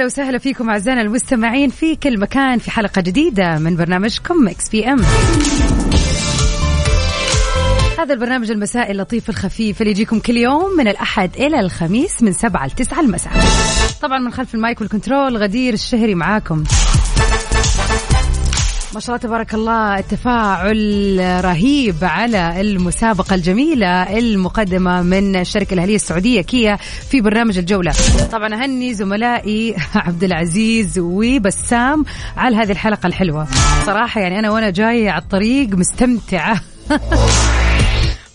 ويا هلا وسهلا فيكم أعزائنا المستمعين في كل مكان في حلقة جديدة من برنامجكم Mix PM هذا البرنامج المسائي اللطيف الخفيف اللي يجيكم كل يوم من الأحد إلى الخميس من سبعة لتسعة المساء. طبعا من خلف ال mic وال control غدير الشهري معاكم. ما شاء الله تبارك الله التفاعل رهيب على المسابقة الجميلة المقدمة من الشركة الأهلية السعودية كيا في برنامج الجولة. طبعا أهني زملائي عبد العزيز وبسام على هذه الحلقة الحلوة. صراحة يعني أنا وأنا جاية على الطريق مستمتعة.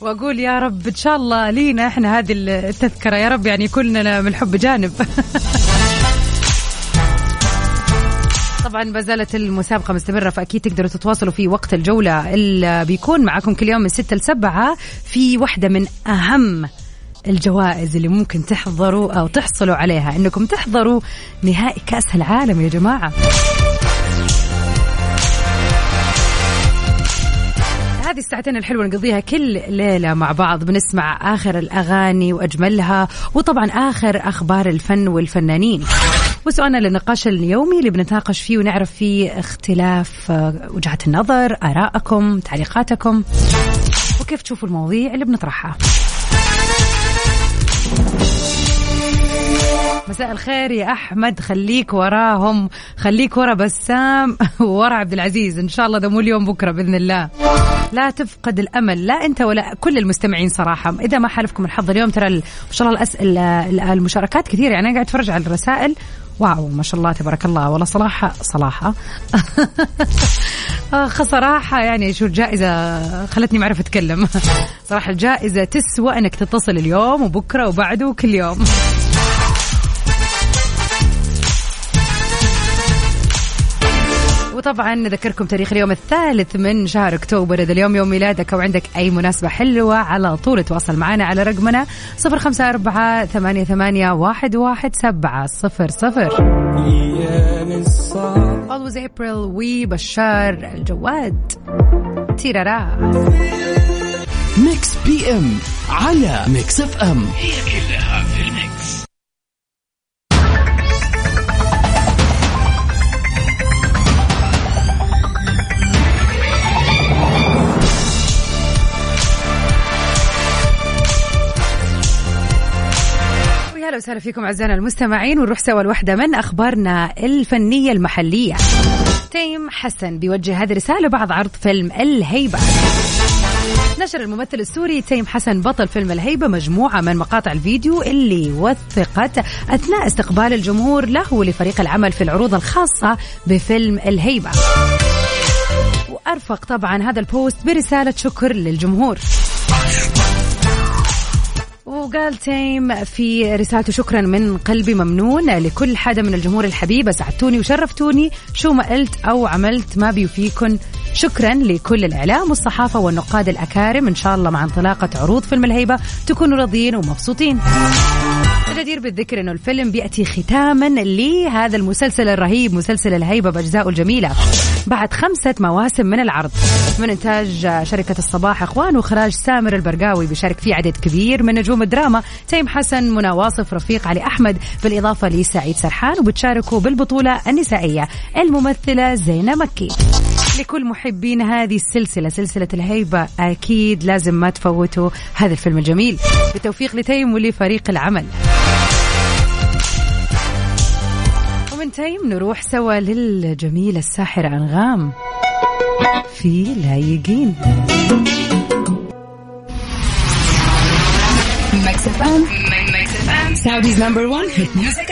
وأقول يا رب إن شاء الله لينا إحنا هذه التذكرة يا رب يعني يكون لنا من الحب جانب. طبعا ما زالت المسابقة مستمرة فأكيد تقدروا تتواصلوا في وقت الجولة اللي بيكون معكم كل يوم من 6 ل 7 في واحدة من أهم الجوائز اللي ممكن تحضروا أو تحصلوا عليها. إنكم تحضروا نهائي كأس العالم يا جماعة. هذه الساعتين الحلوة نقضيها كل ليلة مع بعض بنسمع آخر الأغاني وأجملها وطبعا آخر أخبار الفن والفنانين. وسؤالنا للنقاش اليومي اللي بنتناقش فيه ونعرف فيه اختلاف آه، وجهات النظر آرائكم تعليقاتكم وكيف تشوفوا المواضيع اللي بنطرحها. مساء الخير يا أحمد خليك وراهم. خليك ورا بسام ورا عبد العزيز. إن شاء الله ده مو اليوم بكرة بإذن الله. لا تفقد الأمل لا أنت ولا كل المستمعين صراحة. إذا ما حالفكم الحظ اليوم ترى ما شاء الله الأس... ال- ال- المشاركات كثيره يعني أنا قاعد أتفرج على الرسائل. واو ما شاء الله تبارك الله. والله صراحة صراحة آخ صراحة يعني شو الجائزة؟ خلتني ما أعرف أتكلم. صراحة الجائزة تسوى إنك تتصل اليوم وبكرة وبعده وكل يوم. وطبعا نذكركم تاريخ اليوم الثالث من شهر أكتوبر. اذا اليوم يوم ميلادك أو عندك أي مناسبة حلوة على طول تواصل معنا على رقمنا صفر خمسة أربعة ثمانية ثمانية واحد واحد سبعة صفر صفر. Always April وبشار الجواد تيرارا. ميكس بي ام على ميكس اف ام هي كلها في ويا هلا وسهلا فيكم أعزائنا المستمعين ونروح سوا لوحده من أخبارنا الفنية المحلية. تيم حسن بيوجه هذه الرسالة بعد عرض فيلم الهيبة. نشر الممثل السوري تيم حسن بطل فيلم الهيبة مجموعة من مقاطع الفيديو اللي وثقت أثناء استقبال الجمهور له ولفريق العمل في العروض الخاصة بفيلم الهيبة وأرفق طبعا هذا ال post برسالة شكر للجمهور وقال تيم في رسالته شكرا من قلبي ممنون لكل حدا من الجمهور الحبيب. أسعدتوني وشرفتوني. شو ما قلت أو عملت ما بيوفيكن. شكرا لكل الإعلام والصحافة والنقاد الأكارم. إن شاء الله مع انطلاقة عروض فيلم الهيبة تكونوا راضيين ومبسوطين. الجدير بالذكر إنه الفيلم بيأتي ختاما لهذا المسلسل الرهيب مسلسل الهيبة باجزائه الجميلة. بعد خمسة مواسم من العرض. من إنتاج شركة الصباح إخوان وإخراج سامر البرقاوي بيشارك فيه عدد كبير من نجوم الدراما. تيم حسن منى واصف رفيق علي أحمد. بالإضافة لسعيد سرحان وبتشاركوا بالبطولة النسائية. الممثلة زينة مكي. لكل محبين هذه السلسلة سلسلة الهيبة أكيد لازم ما تفوتوا هذا الفيلم الجميل. بالتوفيق لتيم ولفريق العمل. تيم نروح سوا للجميلة الساحرة أنغام في لايقين Mix FM. Mix FM. Saudi's number one hit music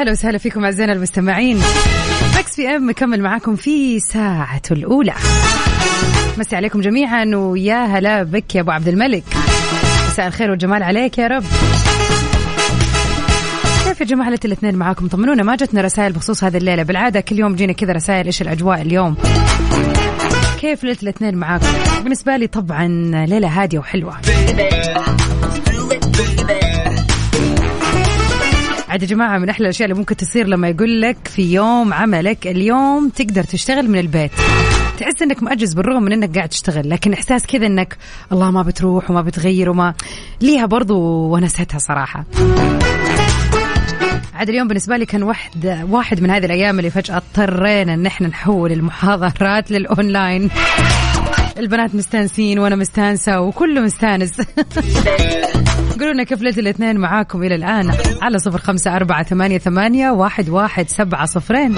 هلا وسهلا فيكم أعزائنا المستمعين. مكس في ام مكمل معاكم في ساعته الأولى. مسي عليكم جميعا ويا هلا بك يا أبو عبد الملك. مساء الخير والجمال عليك يا رب. كيف يا جماعة الاثنين معاكم؟ طمنونا ما جتنا رسائل بخصوص هذه الليلة. بالعادة كل يوم جينا كذا رسائل إيش الأجواء اليوم؟ كيف ليلة الاثنين معاكم؟ بالنسبة لي طبعا ليلة هادية وحلوة. عاد يا جماعة من أحلى الأشياء اللي ممكن تصير لما يقول لك في يوم عملك اليوم تقدر تشتغل من البيت. تحس إنك مأجز بالرغم من إنك قاعد تشتغل لكن إحساس كذا إنك الله ما بتروح وما بتغير وما ليها برضو ونستها صراحة. عاد اليوم بالنسبة لي كان واحد واحد من هذه الأيام اللي فجأة اضطرينا إن إحنا نحول المحاضرات للأونلاين. البنات مستانسين وأنا مستانسة وكله مستانس. قولوا لنا كيف الاثنين معاكم إلى الآن على صفر خمسة أربعة ثمانية, ثمانية واحد, واحد سبعة صفرين.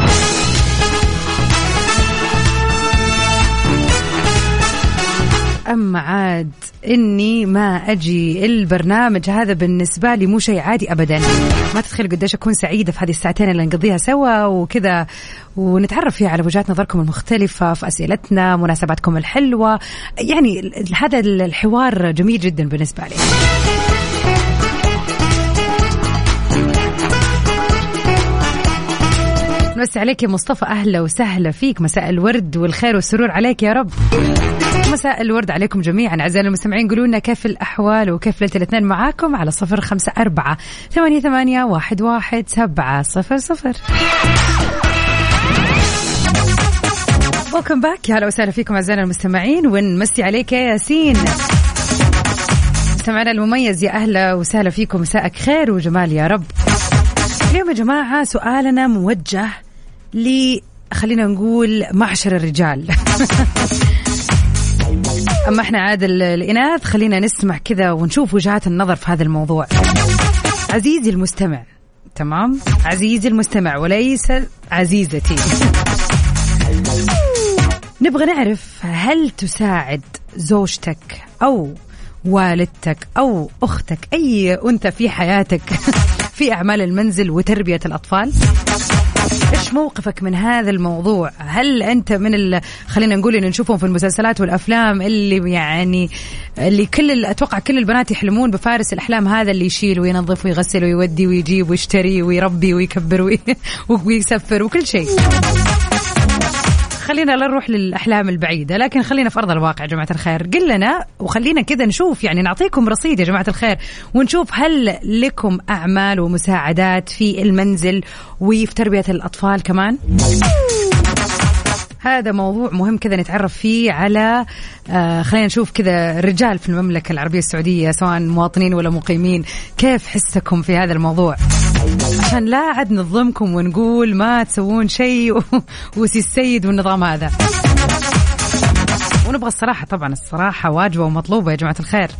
أما عاد إني ما أجي البرنامج هذا بالنسبة لي مو شيء عادي أبدا. ما تتخيل قديش أكون سعيدة في هذه الساعتين اللي نقضيها سوا وكذا. ونتعرف فيها على وجهات نظركم المختلفة في أسئلتنا مناسباتكم الحلوة. يعني هذا الحوار جميل جدا بالنسبة لي. نمسي عليك يا مصطفى أهلا وسهلا فيك. مساء الورد والخير والسرور عليك يا رب. مساء الورد عليكم جميعا. اعزائنا المستمعين قولوا لنا كيف الأحوال وكيف ليله الاثنين معاكم على صفر خمسة أربعة ثمانية ثمانية واحد واحد سبعة صفر صفر. ويلكم باك يا هلا وسهلا فيكم اعزائنا المستمعين. ونمسي عليك يا ياسين. مستمعنا المميز يا أهلا وسهلا فيكم. مساءك خير وجمال يا رب. اليوم يا جماعة سؤالنا موجه ل خلينا نقول معشر الرجال. أما إحنا عاد الإناث خلينا نسمع كذا ونشوف وجهات النظر في هذا الموضوع. عزيزي المستمع تمام؟ عزيزي المستمع وليس عزيزتي. نبغى نعرف هل تساعد زوجتك أو والدتك أو أختك أي أنثى في حياتك في أعمال المنزل وتربية الأطفال؟ إيش موقفك من هذا الموضوع؟ هل أنت من ال... خلينا نقول إن نشوفهم في المسلسلات والأفلام اللي يعني اللي كل أتوقع كل البنات يحلمون بفارس الأحلام هذا اللي يشيل وينظف ويغسل ويودي ويجيب ويشتري ويربي ويكبر وي... ويسفر وكل شيء. خلينا لا نروح للأحلام البعيدة لكن خلينا في أرض الواقع يا جماعة الخير. قل لنا وخلينا كذا نشوف يعني نعطيكم رصيد يا جماعة الخير ونشوف هل لكم أعمال ومساعدات في المنزل وفي تربية الأطفال كمان؟ هذا موضوع مهم كذا نتعرف فيه على آه خلينا نشوف كذا الرجال في المملكة العربية السعودية سواء مواطنين ولا مقيمين كيف حسكم في هذا الموضوع؟ عشان لا عد نظلمكم ونقول ما تسوون شيء وسي السيد والنظام هذا. ونبغى الصراحة طبعا الصراحة واجبة ومطلوبة يا جماعة الخير.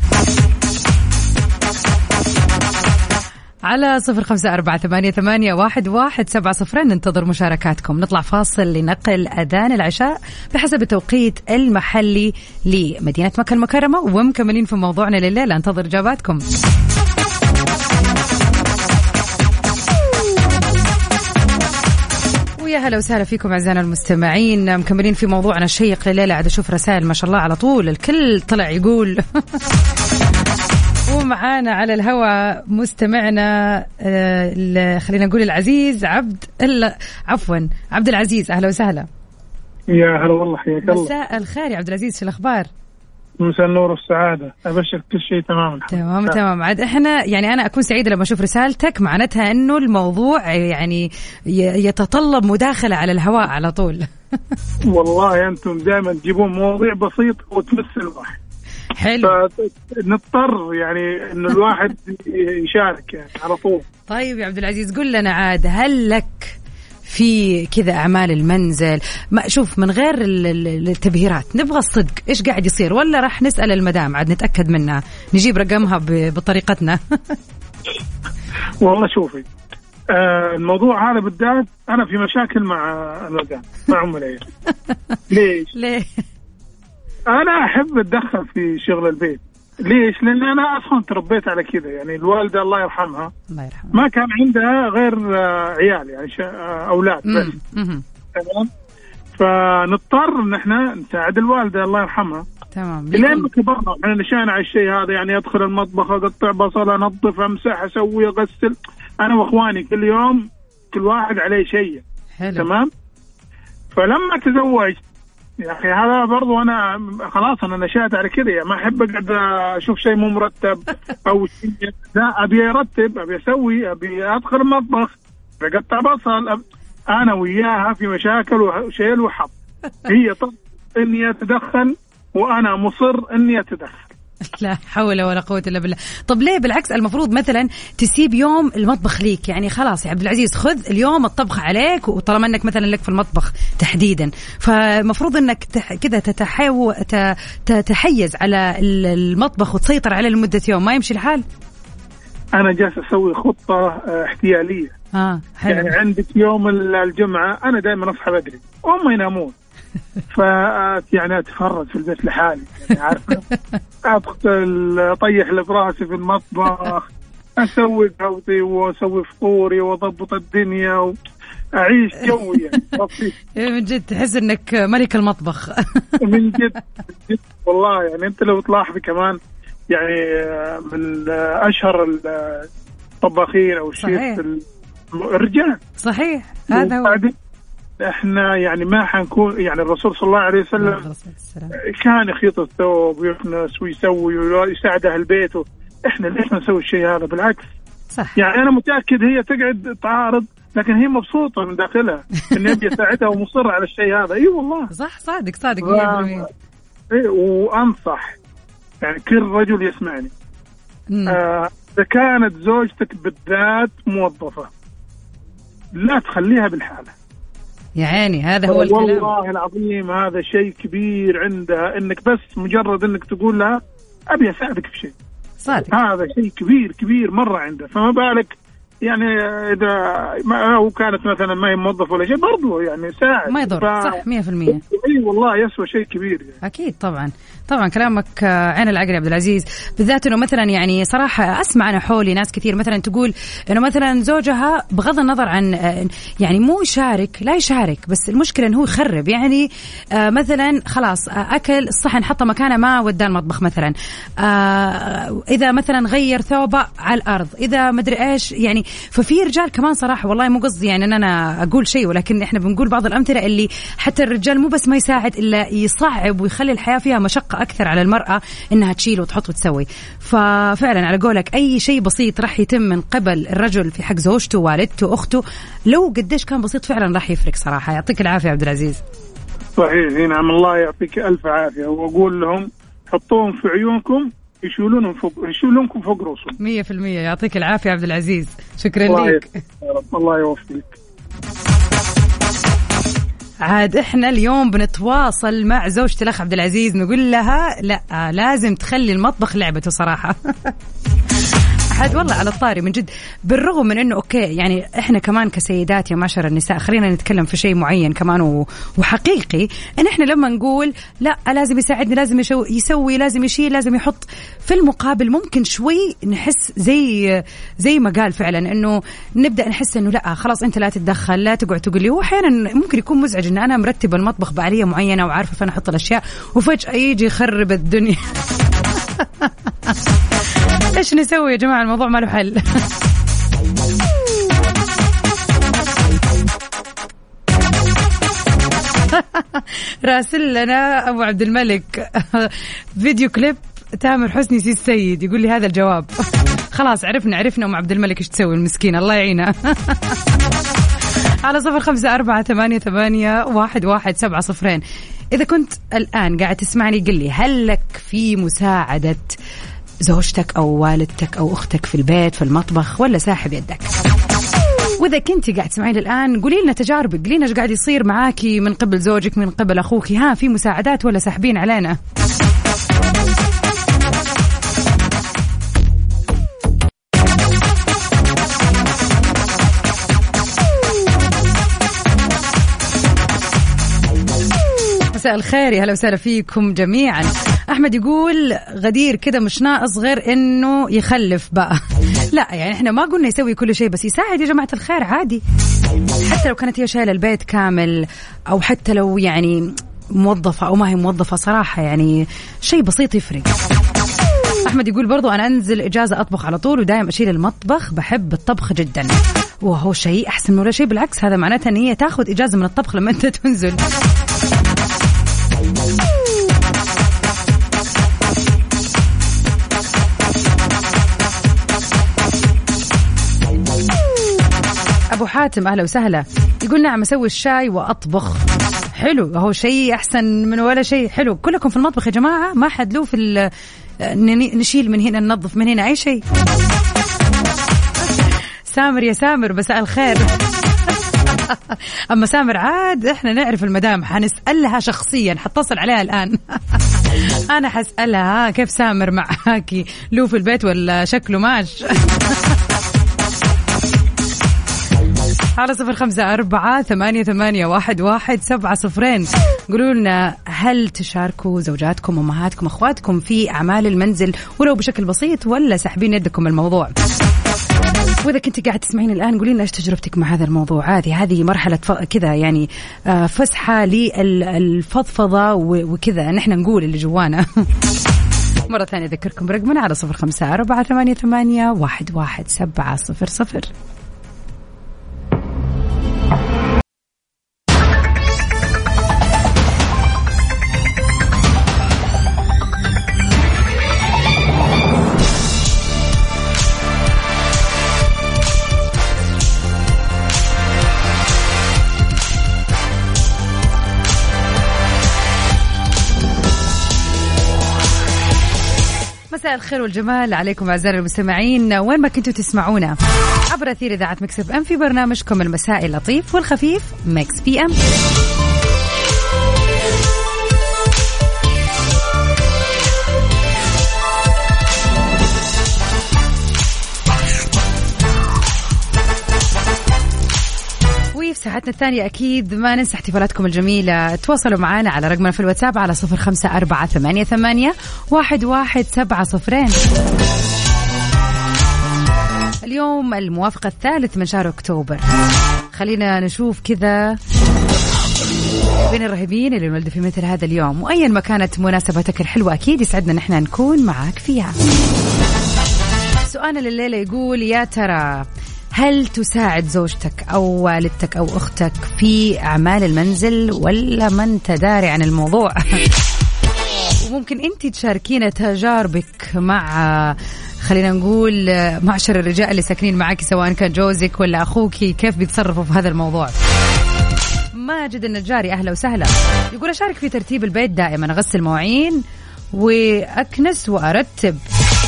على صفر خمسة أربعة ثمانية, ثمانية واحد, واحد سبعة صفرين. ننتظر مشاركاتكم. نطلع فاصل لنقل أذان العشاء بحسب التوقيت المحلي لمدينة مكة المكرمة ومكملين في موضوعنا لليلة أنتظر إجاباتكم. ويا هلا وسهلا فيكم أعزائنا المستمعين. مكملين في موضوعنا الشيق لليلة. عاد أشوف رسائل ما شاء الله على طول. الكل طلع يقول ومعانا على الهواء مستمعنا آه، خلينا نقول العزيز عبد عفوا عبد العزيز أهلا وسهلا. يا هلا والله حياك الله. مساء الخير يا عبد العزيز في الأخبار؟ مساء النور والسعادة. أبشر كل شيء تمام تمام تمام. عاد إحنا يعني أنا أكون سعيدة لما أشوف رسالتك معناتها إنه الموضوع يعني يتطلب مداخلة على الهواء على طول. والله أنتم دائما تجيبون مواضيع بسيطة وتمس الواحد حلو. فنضطر يعني إنه الواحد يشارك يعني على طول. طيب يا عبد العزيز قل لنا عاد هل لك في كذا أعمال المنزل؟ ما شوف من غير التبهيرات نبغى الصدق. إيش قاعد يصير؟ ولا راح نسأل المدام عاد نتأكد منها. نجيب رقمها بطريقتنا. والله شوفي آه الموضوع هذا بالذات أنا في مشاكل مع المدام مع أم العيال. ليش؟ ليه؟ أنا أحب أتدخل في شغل البيت. ليش؟ لأن أنا أصلا تربيت على كذا يعني الوالدة الله يرحمها. الله يرحمه ما كان عندها غير آه، عيال يعني آه، أولاد بس. تمام؟ فنضطر إن إحنا نساعد الوالدة الله يرحمها. تمام. إلين ما كبرنا إحنا نشأنا على الشيء هذا. يعني أدخل المطبخ أقطع بصل أنظف أمسح أسوي أغسل. أنا وإخواني كل يوم كل واحد عليه شيء. حلو. تمام؟ فلما تزوجت يا أخي هذا برضو أنا خلاص أنا نشأت على كذا يعني ما أحب أقعد أشوف شيء مو مرتب أو شيء لا أبي أرتب أبي أسوي أبي أدخل المطبخ أقطع بصل. أنا وياها في مشاكل وشيل وحط هي طب إني اتدخل وأنا مصر إني اتدخل لا حول ولا قوة إلا بالله. طب ليه بالعكس المفروض مثلا تسيب يوم المطبخ ليك؟ يعني خلاص يا عبد العزيز خذ اليوم الطبخ عليك وطالما أنك مثلا لك في المطبخ تحديدا. فمفروض أنك كذا تتحاو ت- تتحيز على ال- المطبخ وتسيطر عليه لمدة يوم. ما يمشي الحال؟ أنا جالس أسوي خطة آه، احتيالية. آه حلو. يعني عندك يوم الجمعة أنا دائما أصحى بدري هم ينامون. ف يعني أتفرج في البيت لحالي يعني عارفة ادخل أطيح اللي في راسي في المطبخ أسوي قهوتي وأسوي فطوري وأضبط الدنيا واعيش جوي يعني. إيه من جد تحس إنك ملك المطبخ من جد جد والله يعني أنت لو تلاحظي كمان يعني آه، من أشهر الطباخين أو. الشيف ال- الرجال صحيح هذا هو إحنا يعني ما حنكون يعني الرسول صلى الله عليه وسلم. كان يخيط الثوب ويكنس ويسوي ويساعد أهل بيته. إحنا ليش ما نسوي الشيء هذا؟ بالعكس. صح. يعني أنا متأكد هي تقعد تعارض لكن هي مبسوطة من داخلها اني ابي اساعدها ومصره على الشيء هذا. إي والله. صح صادق صادق. و- 100% إيه وأنصح. يعني كل رجل يسمعني. مم. آه، إذا كانت زوجتك بالذات موظفة لا تخليها بالحالة. يا عيني هذا هو الكلام. والله العظيم هذا شيء كبير عندها إنك بس مجرد إنك تقول لها أبي أساعدك في شيء. صادق. هذا شيء كبير كبير مرة عنده فما بالك يعني إذا ما هو كانت مثلا ما هي موظفه ولا شيء برضو يعني ساعد. ما يضر ف- صح 100% أي والله يسوى شيء كبير يعني. أكيد طبعا. طبعا كلامك آه، عين العقل يا عبد العزيز. بالذات إنه مثلا يعني صراحة أسمع أنا حولي ناس كثير مثلا تقول إنه مثلا زوجها بغض النظر عن آه، يعني مو يشارك لا يشارك بس المشكلة إنه هو يخرب. يعني آه، مثلا خلاص أكل الصحن حطه مكانه ما وداه المطبخ مثلا. إذا مثلا غير ثوبه على الأرض إذا مدري إيش يعني ففي رجال كمان صراحة والله مو قصدي يعني إن أنا أقول شيء ولكن إحنا بنقول بعض الأمثلة اللي حتى الرجال مو بس ما يساعد إلا يصعب ويخلي الحياة فيها مشقة أكثر على المرأة إنها تشيل وتحط وتسوي. ففعلا على قولك أي شيء بسيط راح يتم من قبل الرجل في حق زوجته والدته أخته لو قديش كان بسيط فعلا راح يفرق صراحة. يعطيك العافية عبد العزيز. صحيح نعم الله يعطيك ألف عافية. وأقول لهم حطوهم في عيونكم يشيلونهم فوق يشيلونكم فوق رؤوسهم. 100% يعطيك العافية عبد العزيز. شكرا الله لك الله يوفقك. عاد إحنا اليوم بنتواصل مع زوجة الأخ عبد العزيز. نقول لها لا لازم تخلي المطبخ لعبته صراحة. عاد والله على الطاري من جد. بالرغم من إنه أوكي يعني إحنا كمان كسيدات يا معشر النساء خلينا نتكلم في شيء معين كمان وحقيقي إن إحنا لما نقول لا لازم يساعدني لازم يسوي لازم يشيل لازم يحط في المقابل ممكن شوي نحس زي زي ما قال فعلا إنه نبدأ نحس إنه لا خلاص أنت لا تتدخل لا تقعد تقول لي هو أحيانا ممكن يكون مزعج إن أنا مرتبه المطبخ باليه معينة وعارفة فين أحط الأشياء وفجأة يجي يخرب الدنيا. إيش نسوي يا جماعة؟ الموضوع ما له حل. راسل لنا أبو عبد الملك. فيديو كليب تامر حسني سي السيد. يقول لي هذا الجواب. خلاص عرفنا عرفنا أم عبد الملك إيش تسوي المسكين. الله يعينها على صفر خمسة أربعة ثمانية ثمانية واحد واحد سبعة صفرين. إذا كنت الآن قاعد تسمعني قل لي هل لك في مساعدة زوجتك أو والدتك أو أختك في البيت في المطبخ ولا ساحب يدك. وإذا كنت قاعد تسمعين الآن قولي لنا تجاربك. قولي لنا إيش قاعد يصير معاكي من قبل زوجك من قبل أخوك. ها في مساعدات ولا ساحبين علينا؟ مساء الخير. يا هلا وسهلا فيكم جميعا. أحمد يقول غدير كذا مش ناقص غير إنه يخلف بقى. لا يعني إحنا ما قلنا يسوي كل شيء بس يساعد يا جماعة الخير عادي. حتى لو كانت هي شايلة البيت كامل أو حتى لو يعني موظفة أو ما هي موظفة صراحة يعني شيء بسيط يفرق. أحمد يقول برضو أنا أنزل إجازة أطبخ على طول ودائما أشيل المطبخ بحب الطبخ جدا. وهو شيء أحسن ولا شيء بالعكس هذا معناته إن هي تاخذ إجازة من الطبخ لما أنت تنزل. أبو حاتم أهلا وسهلا. يقول نعم أسوي الشاي وأطبخ. حلو. هو شيء أحسن من ولا شيء. حلو. كلكم في المطبخ يا جماعة؟ ما حد له في نشيل من هنا ننظف من هنا أي شيء. سامر يا سامر مساء الخير. اما سامر عاد إحنا نعرف المدام حنسألها شخصيا حتصل عليها الآن. أنا حسألها ها كيف سامر معاكي؟ له في البيت ولا شكله ماش؟ على صفر خمسة أربعة ثمانية, ثمانية واحد, واحد سبعة صفرين. قولوا لنا هل تشاركوا زوجاتكم أمهاتكم أخواتكم في أعمال المنزل؟ ولو بشكل بسيط ولا ساحبين يدكم الموضوع؟ وإذا كنت قاعد تسمعين الآن قولي لنا إيش تجربتك مع هذا الموضوع؟ عادي هذه مرحلة ف... كذا يعني آه، فسحة للفضفضه وكذا. نحن نقول اللي جوانا. مرة ثانية أذكركم برقمنا على صفر خمسة أربعة ثمانية, ثمانية واحد, واحد سبعة صفر صفر. مساء الخير والجمال عليكم اعزائنا المستمعين. وين ما كنتوا تسمعونا عبر أثير إذاعة Mix FM برنامجكم المسائي اللطيف والخفيف Mix PM. ساعتنا الثانية أكيد ما ننسى احتفالاتكم الجميلة. تواصلوا معنا على رقمنا في الواتساب على صفر خمسة أربعة ثمانية, ثمانية واحد, واحد سبعة صفرين. اليوم الموافقة الثالث من شهر أكتوبر. خلينا نشوف كذا بين الرهيبين اللي انولدوا في مثل هذا اليوم. وأيا ما كانت مناسبتك الحلوة أكيد يسعدنا نحن نكون معاك فيها. سؤالنا لليلة يقول يا ترى هل تساعد زوجتك أو والدتك أو أختك في أعمال المنزل ولا ما أنت داري عن الموضوع؟ وممكن أنت تشاركينا تجاربك مع خلينا نقول معشر الرجال اللي ساكنين معك سواء كان جوزك ولا أخوك كيف بيتصرفوا في هذا الموضوع؟ ماجد النجاري أهلا وسهلا. يقول أشارك في ترتيب البيت دائما أغسل مواعين وأكنس وأرتب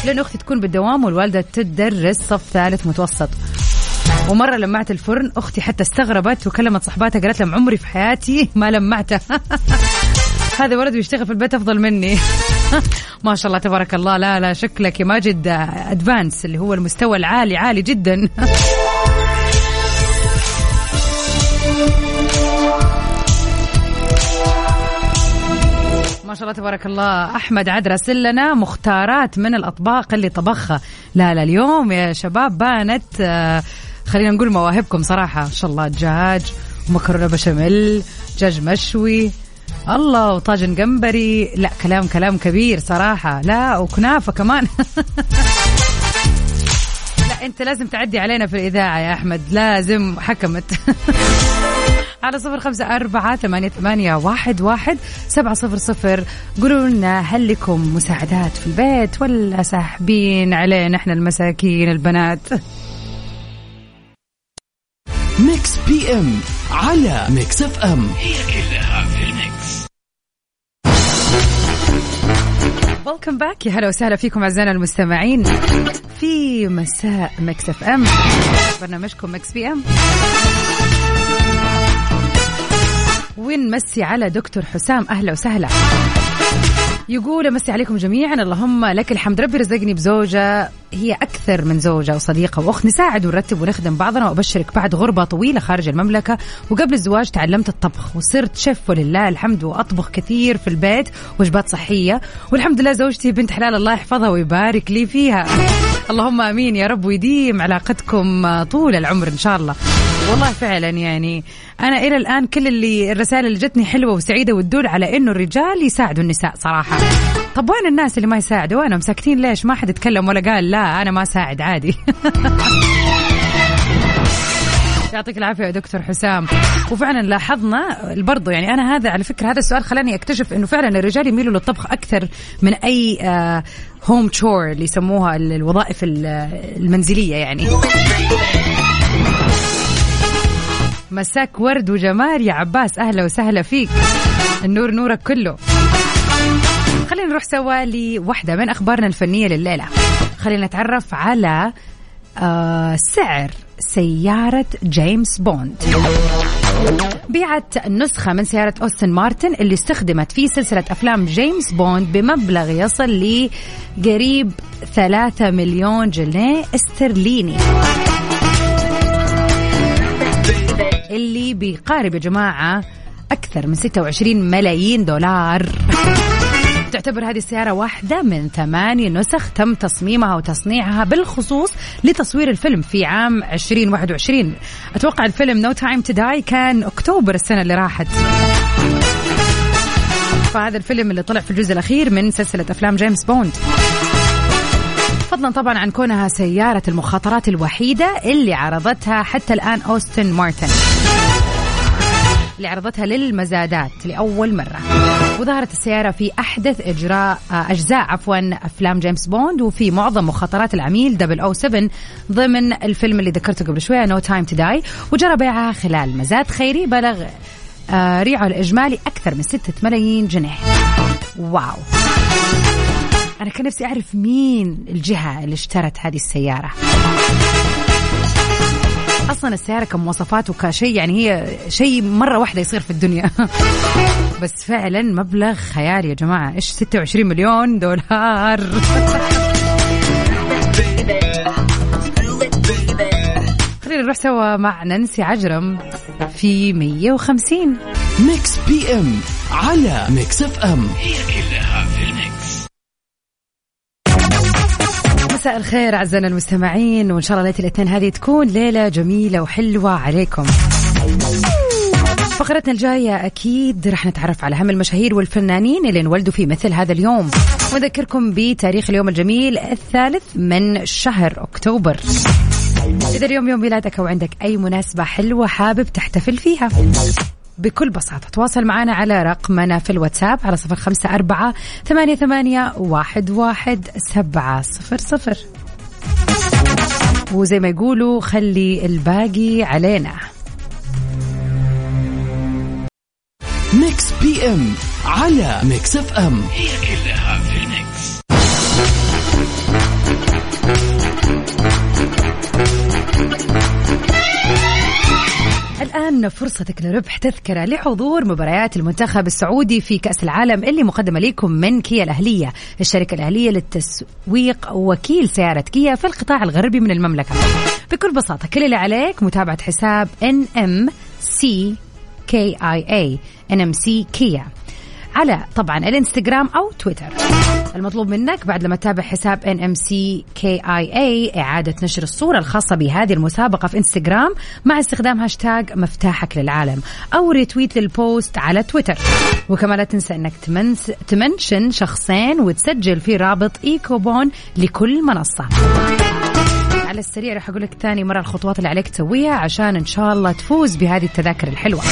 لأن أختي تكون بالدوام والوالدة تدرس صف ثالث متوسط. ومرة لمعت الفرن أختي حتى استغربت وكلمت صحباتها قالت لهم عمري في حياتي ما لمعته هذا ولد بيشتغل في البيت أفضل مني. ما شاء الله تبارك الله. لا لا شكلك يا ماجد أدفانس اللي هو المستوى العالي عالي جدا. ما شاء الله تبارك الله. أحمد عاد راسل لنا مختارات من الأطباق اللي طبخها. لا لا اليوم يا شباب بانت آه، خلينا نقول مواهبكم صراحة. ان شاء الله دجاج ومكرونة بشاميل دجاج مشوي. الله وطاجن جمبري. لا كلام كلام كبير صراحة. لا وكنافة كمان. لا أنت لازم تعدي علينا في الإذاعة يا أحمد. لازم حكمت. على صفر خمسة أربعة ثمانية, ثمانية واحد, واحد سبعة صفر صفر. قولوا لنا هل لكم مساعدات في البيت ولا ساحبين علينا إحنا المساكين البنات؟ Mix PM على Mix FM هي كلها في ال mix welcome back يا هلا وسهلا فيكم أعزائنا المستمعين في مساء Mix FM برنامجكم Mix PM ونمسي على دكتور حسام؟ أهلا وسهلا. يقول أمسي عليكم جميعا. اللهم لك الحمد. ربي رزقني بزوجة. هي أكثر من زوجة وصديقة وأخت. نساعد ونرتب ونخدم بعضنا وأبشرك بعد غربة طويلة خارج المملكة. وقبل الزواج تعلمت الطبخ وصرت شيف ولله الحمد وأطبخ كثير في البيت وجبات صحية. والحمد لله زوجتي بنت حلال الله يحفظها ويبارك لي فيها. اللهم آمين يا رب. ويديم علاقتكم طول العمر إن شاء الله. والله فعلا يعني. أنا إلى الآن كل اللي الرسائل اللي جتني حلوة وسعيدة وتدل على إنه الرجال يساعدوا النساء صراحة. طب وين الناس اللي ما يساعدوا؟ وينهم؟ ساكتين ليش؟ ما حد يتكلم ولا قال لا أنا ما أساعد عادي. يعطيك العافية يا دكتور حسام. وفعلا لاحظنا برضو يعني أنا هذا على فكرة هذا السؤال خلاني أكتشف إنه فعلا الرجال يميلوا للطبخ أكثر من أي هوم تشور اللي يسموها الوظائف المنزلية يعني. مساك ورد وجمال. يا عباس أهلا وسهلا فيك. النور نورك كله. خلينا نروح سوا لوحدة من أخبارنا الفنية لليلة. خلينا نتعرف على آه سعر سيارة جيمس بوند. بيعت نسخة من سيارة أستون مارتن اللي استخدمت في سلسلة أفلام جيمس بوند بمبلغ يصل لقريب 3 مليون جنيه استرليني. اللي بيقارب يا جماعة أكثر من 26 ملايين دولار. تعتبر هذه السيارة واحدة من ثمانية نسخ تم تصميمها وتصنيعها بالخصوص لتصوير الفيلم في عام 2021 أتوقع الفيلم No Time to Die كان أكتوبر السنة اللي راحت. فهذا الفيلم اللي طلع في الجزء الأخير من سلسلة أفلام جيمس بوند. فضلا طبعا عن كونها سيارة المخاطرات الوحيدة اللي عرضتها حتى الآن أستون مارتن. اللي عرضتها للمزادات لأول مرة. وظهرت السيارة في أحدث إجراء أجزاء عفوا أفلام جيمس بوند وفي معظم مخاطرات العميل 007 ضمن الفيلم اللي ذكرته قبل شوية No Time to Die وجرى بيعها خلال مزاد خيري بلغ ريعه الإجمالي أكثر من 6 ملايين جنيه. Wow. أنا كان نفسي أعرف مين الجهة اللي اشترت هذه السيارة. أصلا السيارة كمواصفات وكشيء يعني هي شيء مرة واحدة يصير في الدنيا. بس فعلا مبلغ خيالي يا جماعة. إيش 26 مليون دولار؟ خلينا نروح سوا مع نانسي عجرم في 150 Mix PM على Mix FM. هي كلها مساء الخير أعزائنا المستمعين وإن شاء الله ليلة الاثنين هذه تكون ليلة جميلة وحلوة عليكم. فقرتنا الجاية أكيد رح نتعرف على أهم المشاهير والفنانين اللي انولدوا في مثل هذا اليوم. ونذكركم بتاريخ اليوم الجميل الثالث من شهر أكتوبر. إذا اليوم يوم ميلادك أو عندك أي مناسبة حلوة حابب تحتفل فيها. بكل بساطة. تواصل معنا على رقمنا في الواتساب على صفر خمسة أربعة ثمانية, ثمانية واحد, واحد سبعة صفر صفر. وزي ما يقولوا خلي الباقي علينا. Mix PM على Mix FM. هي كلها الآن فرصتك لربح تذكرة لحضور مباريات المنتخب السعودي في كأس العالم اللي مقدمة لكم من كيا الأهلية. الشركة الأهلية للتسويق وكيل سيارة كيا في القطاع الغربي من المملكة. بكل بساطة كل اللي عليك متابعة حساب NMC KIA NMC كيا على طبعا الانستغرام أو تويتر. المطلوب منك بعد لما تتابع حساب NMCKIA إعادة نشر الصورة الخاصة بهذه المسابقة في انستغرام مع استخدام هاشتاج مفتاحك للعالم أو retweet لل post على تويتر. وكمان لا تنسى أنك تمنس تمنشن شخصين وتسجل في رابط e-coupon لكل منصة. على السريع راح أقول لك ثاني مرة الخطوات اللي عليك تسويها عشان إن شاء الله تفوز بهذه التذاكر الحلوة.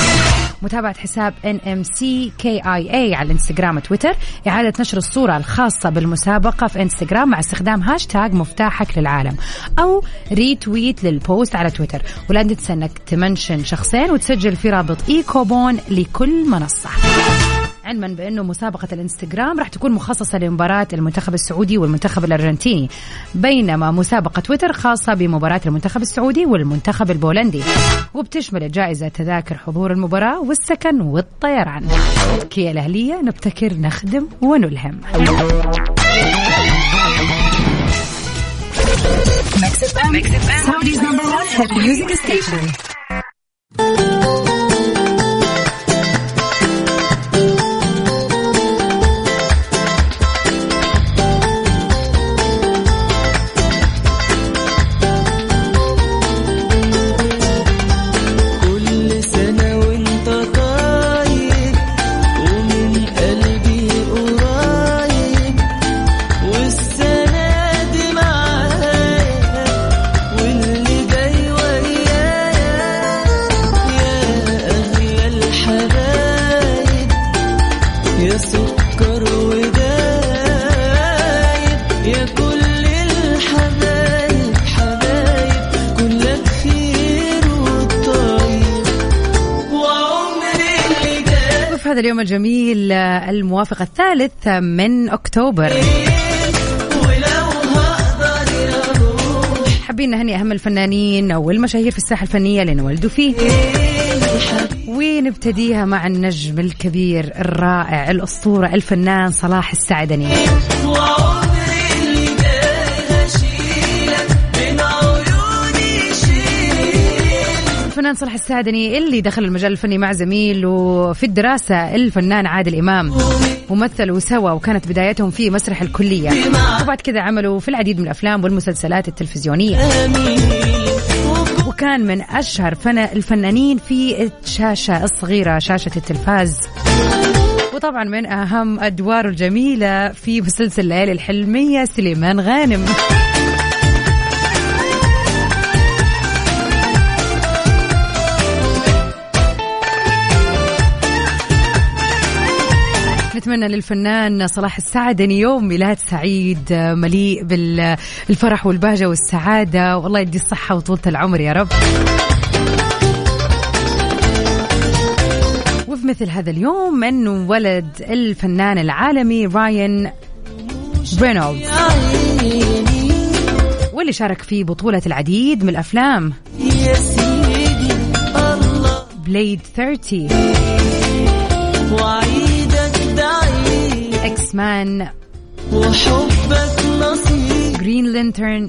متابعة حساب NMCKIA على الانستغرام وتويتر إعادة نشر الصورة الخاصة بالمسابقة في انستغرام مع استخدام هاشتاج مفتاحك للعالم أو retweet لل post على تويتر ولا تنسى أنك تمنشن شخصين وتسجل في رابط e-coupon لكل منصة. علما بأنه مسابقة الانستغرام راح تكون مخصصة لمباراة المنتخب السعودي والمنتخب الأرجنتيني بينما مسابقة تويتر خاصة بمباراة المنتخب السعودي والمنتخب البولندي. وبتشمل الجائزه تذاكر حضور المباراة والسكن والطيران. كيا الأهلية نبتكر نخدم ونلهم. Saudi's number one hit music station. اليوم الجميل آه، الموافق الثالث من روح حابين نهني أهم الفنانين والمشاهير في الساحة الفنية اللي انولدوا فيه. ونبتديها مع النجم الكبير الرائع الأسطورة الفنان صلاح السعدني. الفنان صلاح السعدني اللي دخل المجال الفني مع زميله في الدراسة الفنان عادل إمام. ومثلوا سوا وكانت بدايتهم في مسرح الكلية. وبعد كذا عملوا في العديد من الأفلام والمسلسلات التلفزيونية. وكان من أشهر فن الفنانين في الشاشة الصغيرة شاشة التلفاز. وطبعا من أهم أدواره الجميلة في مسلسل الليالي الحلمية سليمان غانم. نتمنى للفنان صلاح السعدني يوم ميلاد سعيد مليء بالفرح والبهجة والسعادة. والله يدي الصحة وطولة العمر يا رب. وفي مثل هذا اليوم انه ولد الفنان العالمي راين رينولدز. واللي شارك في بطولة العديد من الأفلام. بليد 30 وعيدك دعيد إكس مان وحبك نصيب. جرين لانترن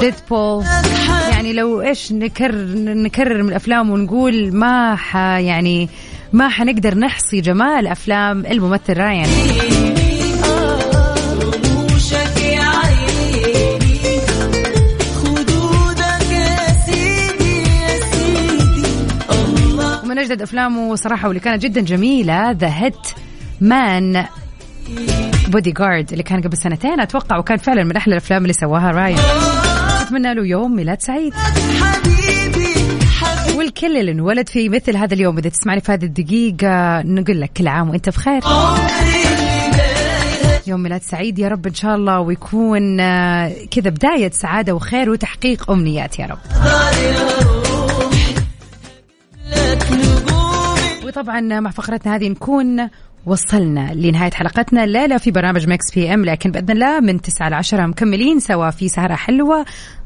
ديدبول يعني لو إيش نكرر نكرر من الأفلام ونقول ما ح يعني ما حنقدر نحصي جمال أفلام الممثل رايان رموشك يا عيني. خدودك يا سيدي يا سيدي. الله ومن أجدد أفلامه صراحة واللي كانت جدا جميلة The Hitman's Bodyguard اللي كان قبل سنتين أتوقع وكان فعلا من أحلى الأفلام اللي سواها رايان أتمنى له يوم ميلاد سعيد. والكل اللي انولد في مثل هذا اليوم إذا تسمعني في هذه الدقيقة نقول لك كل عام وأنت بخير. يوم ميلاد سعيد يا رب إن شاء الله ويكون آه، كذا بداية سعادة وخير وتحقيق أمنيات يا رب. وطبعا مع فقرتنا هذه نكون وصلنا لنهاية حلقتنا. الليلة في برنامج Mix PM لكن بإذن الله من 9 ل 10 مكملين سوا في سهرة حلوة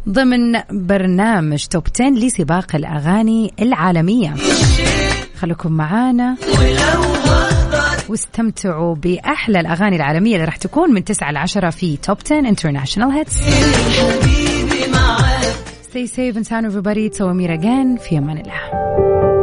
ضمن برنامج Top 10 لسباق الأغاني العالمية. خليكم معانا. واستمتعوا بأحلى الأغاني العالمية اللي راح تكون من 9 ل 10 في Top 10 International Hits Stay safe and sound everybody. So Amira again. في أمان الله.